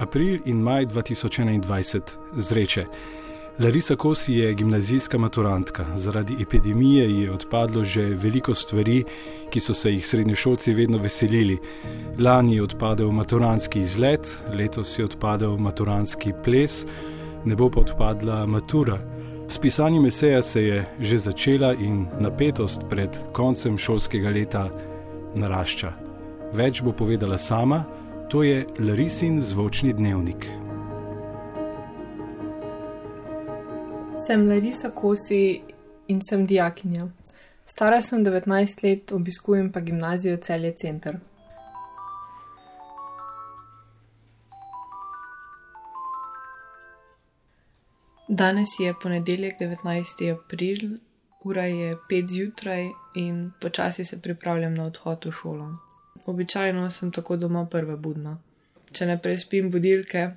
April in maj 2021 zreče. Larisa Kosi je gimnazijska maturantka. Zaradi epidemije je odpadlo že veliko stvari, ki so se jih srednjošolci vedno veselili. Lani je odpadel maturantski izlet, letos je odpadel maturantski ples, ne bo pa odpadla matura. S pisanjem eseja se je že začela in napetost pred koncem šolskega leta narašča. Več bo povedala sama, to je Larisin zvočni dnevnik. Sem Larisa Kosi in sem dijakinja. Stara sem 19 let, obiskujem pa gimnazijo Celje Center. Danes je ponedeljek, 19. april, ura je 5 zjutraj in počasi se pripravljam na odhod v šolo. Običajno sem tako doma prva budna. Če ne prespim budilke,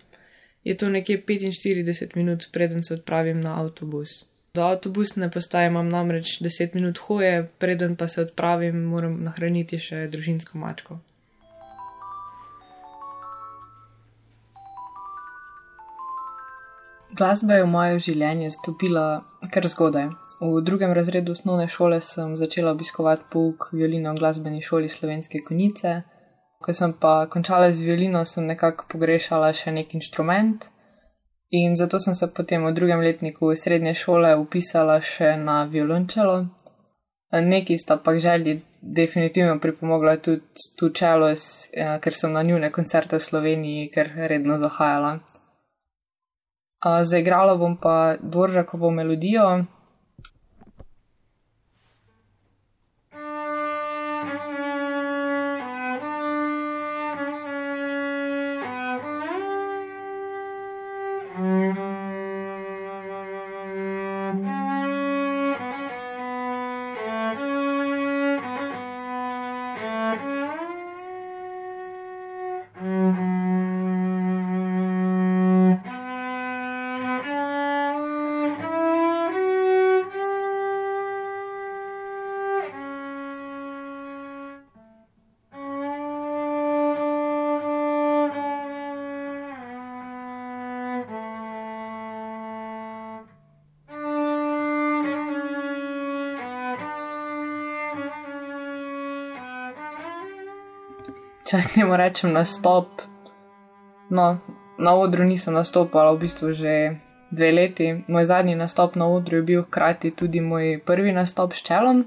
je to nekje 45 minut, preden se odpravim na avtobus. Do avtobusne postaje imam namreč 10 minut hoje, preden pa se odpravim, moram nahraniti še družinsko mačko. Glasba je v moje življenje stopila kar zgodaj. V drugem razredu osnovne šole sem začela obiskovati pouk violino v glasbeni šoli Slovenske konice. Ko sem pa končala z violino, sem nekako pogrešala še nek inštrument in zato sem se potem v drugem letniku srednje šole upisala še na violončelo. Neki sta pa želji definitivno pripomogla tudi tu čelo, eh, ker sem na njune koncerte v Sloveniji ker redno zahajala. Zaigrala bom pa Dvoržakovo melodijo, če temu rečem nastop. No, na odru nisem nastopala v bistvu že dve leti. Moj zadnji nastop na odru je bil hkrati tudi moj prvi nastop s čelom.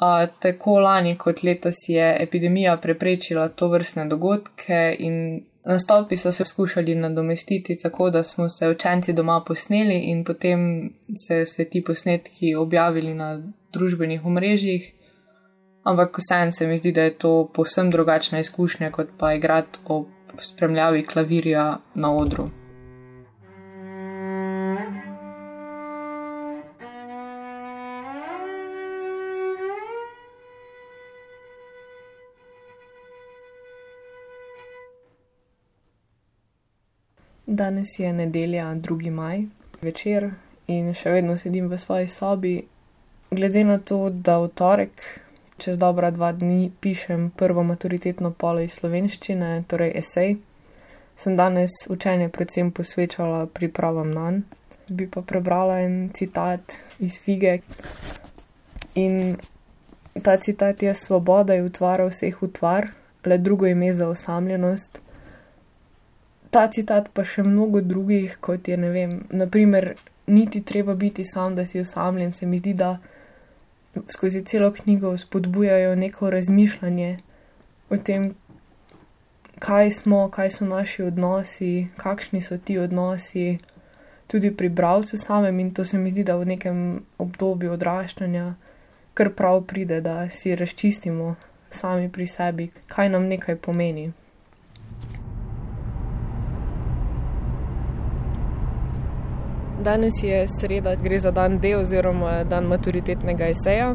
A, tako lani kot letos je epidemija preprečila to vrstne dogodke in nastopi so se skušali nadomestiti tako, da smo se učenci doma posneli in potem se, se ti posnetki objavili na družbenih omrežjih. Ampak vseeno se mi zdi, da je to povsem drugačna izkušnja, kot pa igrati ob spremljavi klavirja na odru. Danes je nedelja, 2. maj, večer in še vedno sedim v svoji sobi. Glede na to, da v torek čez dobra dva dni pišem prvo maturitetno polo iz slovenščine, torej esej, sem danes učenje predvsem posvečala pripravam na njen. Bi pa prebrala en citat iz Fige. In ta citat je: Svoboda je utvara vseh utvar, le drugo ime za osamljenost. Ta citat pa še mnogo drugih, kot je ne vem, naprimer, niti treba biti sam, da si osamljen, se mi zdi, da skozi celo knjigo spodbujajo neko razmišljanje o tem, kaj smo, kaj so naši odnosi, kakšni so ti odnosi, tudi pri bralcu samem in to se mi zdi, da v nekem obdobju odraščanja kar prav pride, da si razčistimo sami pri sebi, kaj nam nekaj pomeni. Danes je sreda, gre za dan D oziroma dan maturitetnega eseja.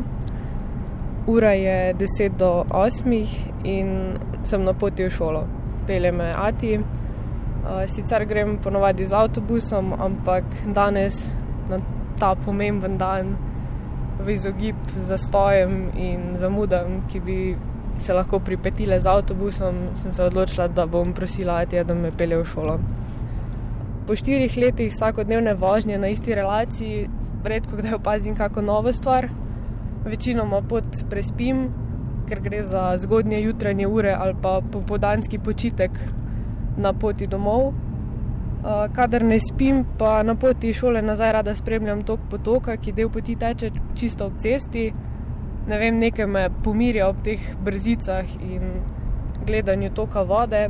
Ura je 10 do 8 in sem na poti v šolo. Pele me Ati. Sicer grem ponovadi z avtobusom, ampak danes na ta pomemben dan v izogib zastojem in zamudam, ki bi se lahko pripetile z avtobusom, sem se odločila, da bom prosila Atija, da me pele v šolo. Po štirih letih vsakodnevne vožnje na isti relaciji, redko kdaj opazim kako novo stvar, večinoma pot prespim, ker gre za zgodnje jutranje ure ali pa popodanski počitek na poti domov. Kadar ne spim, pa na poti šole nazaj rada spremljam tok potoka, ki del poti teče čisto ob cesti. Ne vem, nekaj me pomirja ob teh brzicah in gledanju toka vode.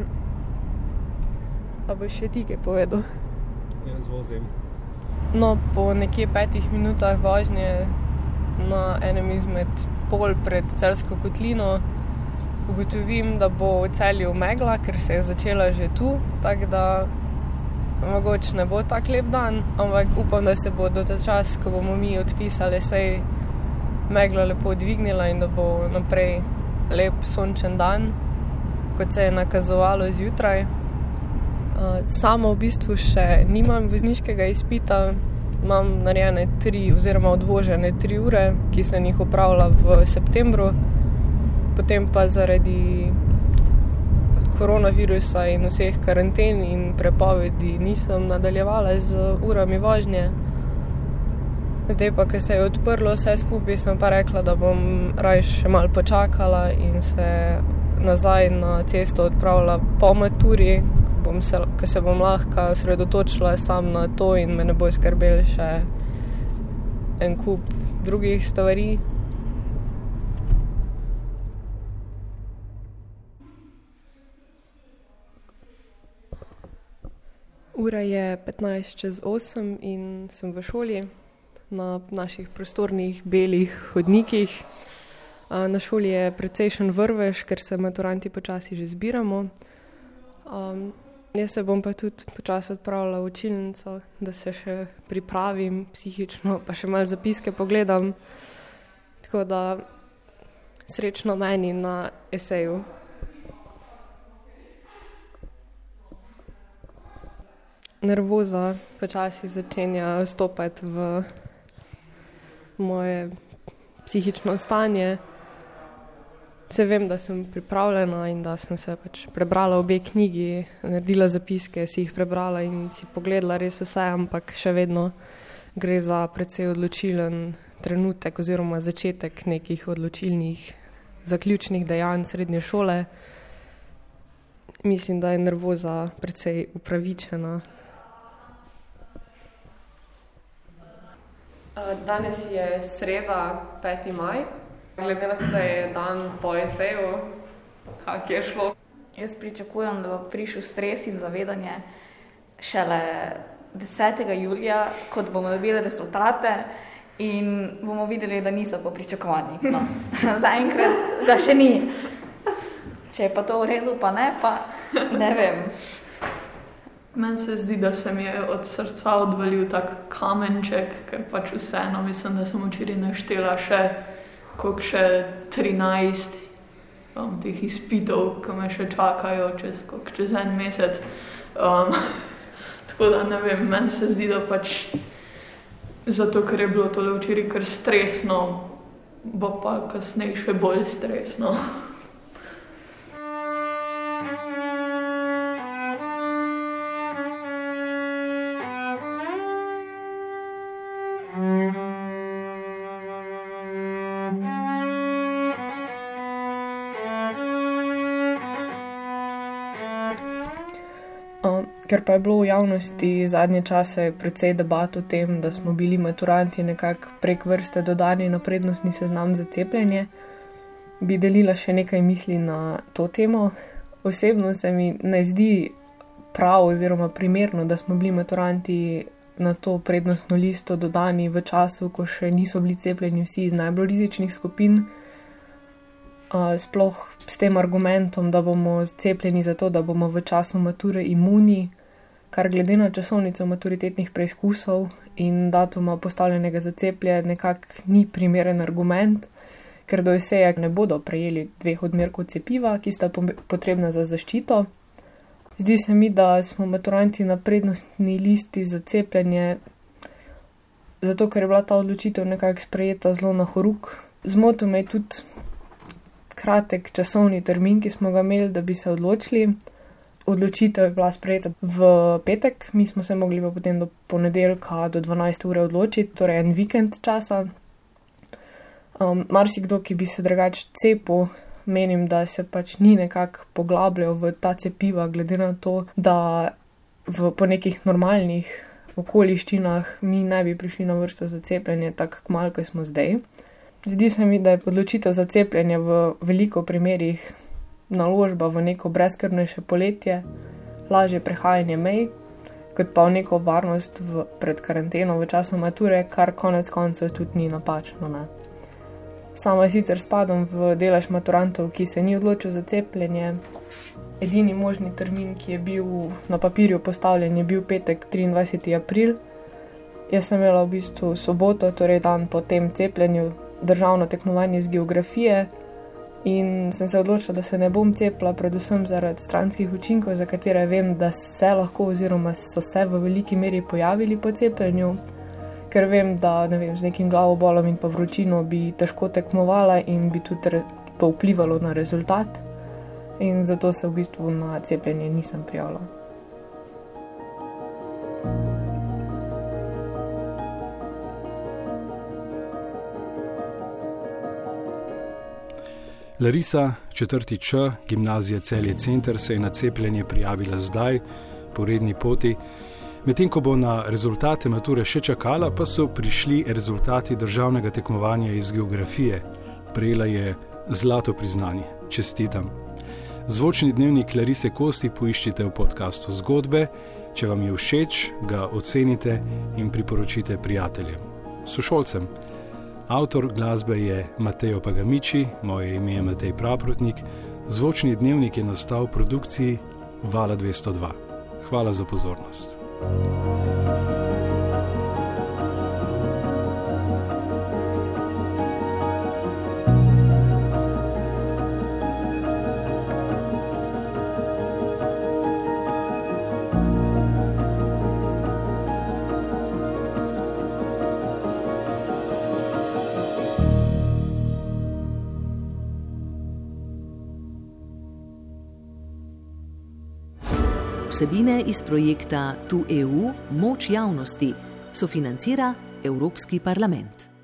Pa bo še ti kaj povedal? Jaz vozim. No, po nekje petih minutah vožnje na enem izmed pol pred celsko kotlino ugotovim, da bo v celju megla, ker se je začela že tu. Tako da mogoče ne bo tako lep dan, ampak upam, da se bo do ta čas, ko bomo mi odpisali, sej megla lepo dvignila in da bo naprej lep sončen dan, kot se je nakazovalo zjutraj. Samo v bistvu še nimam vozniškega izpita, imam narejene tri, oziroma odvožene tri ure, ki sem jih upravila v septembru, potem pa zaradi koronavirusa in vseh karanten in prepovedi nisem nadaljevala z urami vožnje. Zdaj pa, ko se je odprlo vse skupaj, sem pa rekla, da bom raje še malo počakala in se nazaj na cesto odpravila po maturi, bom se, ko se bom lahko osredotočila sam na to in me ne bo skrbel še en kup drugih stvari. Ura je 15 čez 8 in sem v šoli na naših prostornih belih hodnikih. Na šoli je precejšen vrvež, ker se maturanti počasi že zbiramo. Um, jaz se bom pa tudi počasi odpravila v učilnico, da se še pripravim psihično, pa še malo zapiske pogledam. Tako da srečno meni na eseju. Nervoza počasi začenja vstopati v moje psihično stanje. Vse vem, da sem pripravljena in da sem se pač prebrala obe knjigi, naredila zapiske, si jih prebrala in si pogledala res vse, ampak še vedno gre za precej odločilen trenutek oziroma začetek nekih odločilnih, zaključnih dejanj srednje šole. Mislim, da je nervoza precej upravičena. Danes je sreda, 5. maj. Glede na to, da je dan po eseju, kako je šlo? Jaz pričakujem, da bo prišel stres in zavedanje šele 10. julija, ko bomo dobili rezultate in bomo videli, da niso po pričakovanjih. No. Zaenkrat, da še ni. Če je pa to v redu, pa ne, pa ne vem. Meni se zdi, da se mi je od srca odvalil tak kamenček, ker pač vseeno mislim, da sem včeraj naštela še kot še 13 um, teh izpitov, ki me še čakajo čez, čez en mesec. Um, tako da ne vem, meni se zdi, da pač zato, ker je bilo tole včeraj kar stresno, bo pa kasneje še bolj stresno. Ker pa je bilo v javnosti zadnje čase precej debat o tem, da smo bili maturanti nekako prek vrste dodani na prednostni seznam za cepljenje, bi delila še nekaj misli na to temo. Osebno se mi ne zdi prav oziroma primerno, da smo bili maturanti na to prednostno listo dodani v času, ko še niso bili cepljeni vsi iz najbolj rizičnih skupin. Uh, sploh s tem argumentom, da bomo cepljeni zato, da bomo v času mature imuni, kar glede na časovnico maturitetnih preizkusov in datuma postavljenega za ceplje nekako ni primeren argument, ker do eseja ne bodo prejeli dveh odmerkov cepiva, ki sta potrebna za zaščito. Zdi se mi, da smo maturanti na prednostni listi za cepljenje, zato ker je bila ta odločitev nekako sprejeta zelo na horuk. Zmotil me je tudi, kratek časovni termin, ki smo ga imeli, da bi se odločili. Odločitev je bila sprejeta v petek, mi smo se mogli pa potem do ponedeljka do 12. ure odločiti, torej en vikend časa. Um, marsikdo, ki bi se drugače cepil, menim, da se pač ni nekako poglabljal v ta cepiva, glede na to, da v, po nekih normalnih okoliščinah mi ne bi prišli na vrsto za cepljenje tako malo, kot smo zdaj. Zdi se mi, da je odločitev za cepljenje v veliko primerjih naložba v neko brezkrbnejše poletje, lažje prehajanje mej, kot pa v neko varnost v, pred karanteno v času mature, kar konec koncev tudi ni napačno. Ne? Sama sicer spadam v delež maturantov, ki se ni odločil za cepljenje. Edini možni termin, ki je bil na papirju postavljen, je bil petek 23. april. Jaz sem imela v bistvu soboto, torej dan po tem cepljenju, državno tekmovanje iz geografije in sem se odločila, da se ne bom cepila, predvsem zaradi stranskih učinkov, za katere vem, da se lahko oziroma so se v veliki meri pojavili po cepljenju ker vem, da ne vem, z nekim glavobolom in pa vročino bi težko tekmovala in bi tudi to vplivalo na rezultat. In zato se v bistvu na cepljenje nisem prijavila. Larisa, četrti Č, gimnazija Celje Center, se je na cepljenje prijavila zdaj, po redni poti. Medtem ko bo na rezultate mature še čakala, pa so prišli rezultati državnega tekmovanja iz geografije. Prejela je zlato priznanje. Čestitam. Zvočni dnevnik Klarise Kosti poiščite v podkastu Zgodbe. Če vam je všeč, ga ocenite in priporočite prijateljem. Sošolcem. Avtor glasbe je Mateo Pagamiči, moje ime je Matej Praprotnik. Zvočni dnevnik je nastal v produkciji Vala 202. Hvala za pozornost. Vsebine iz projekta Tu EU Moč javnosti sofinancira Evropski parlament.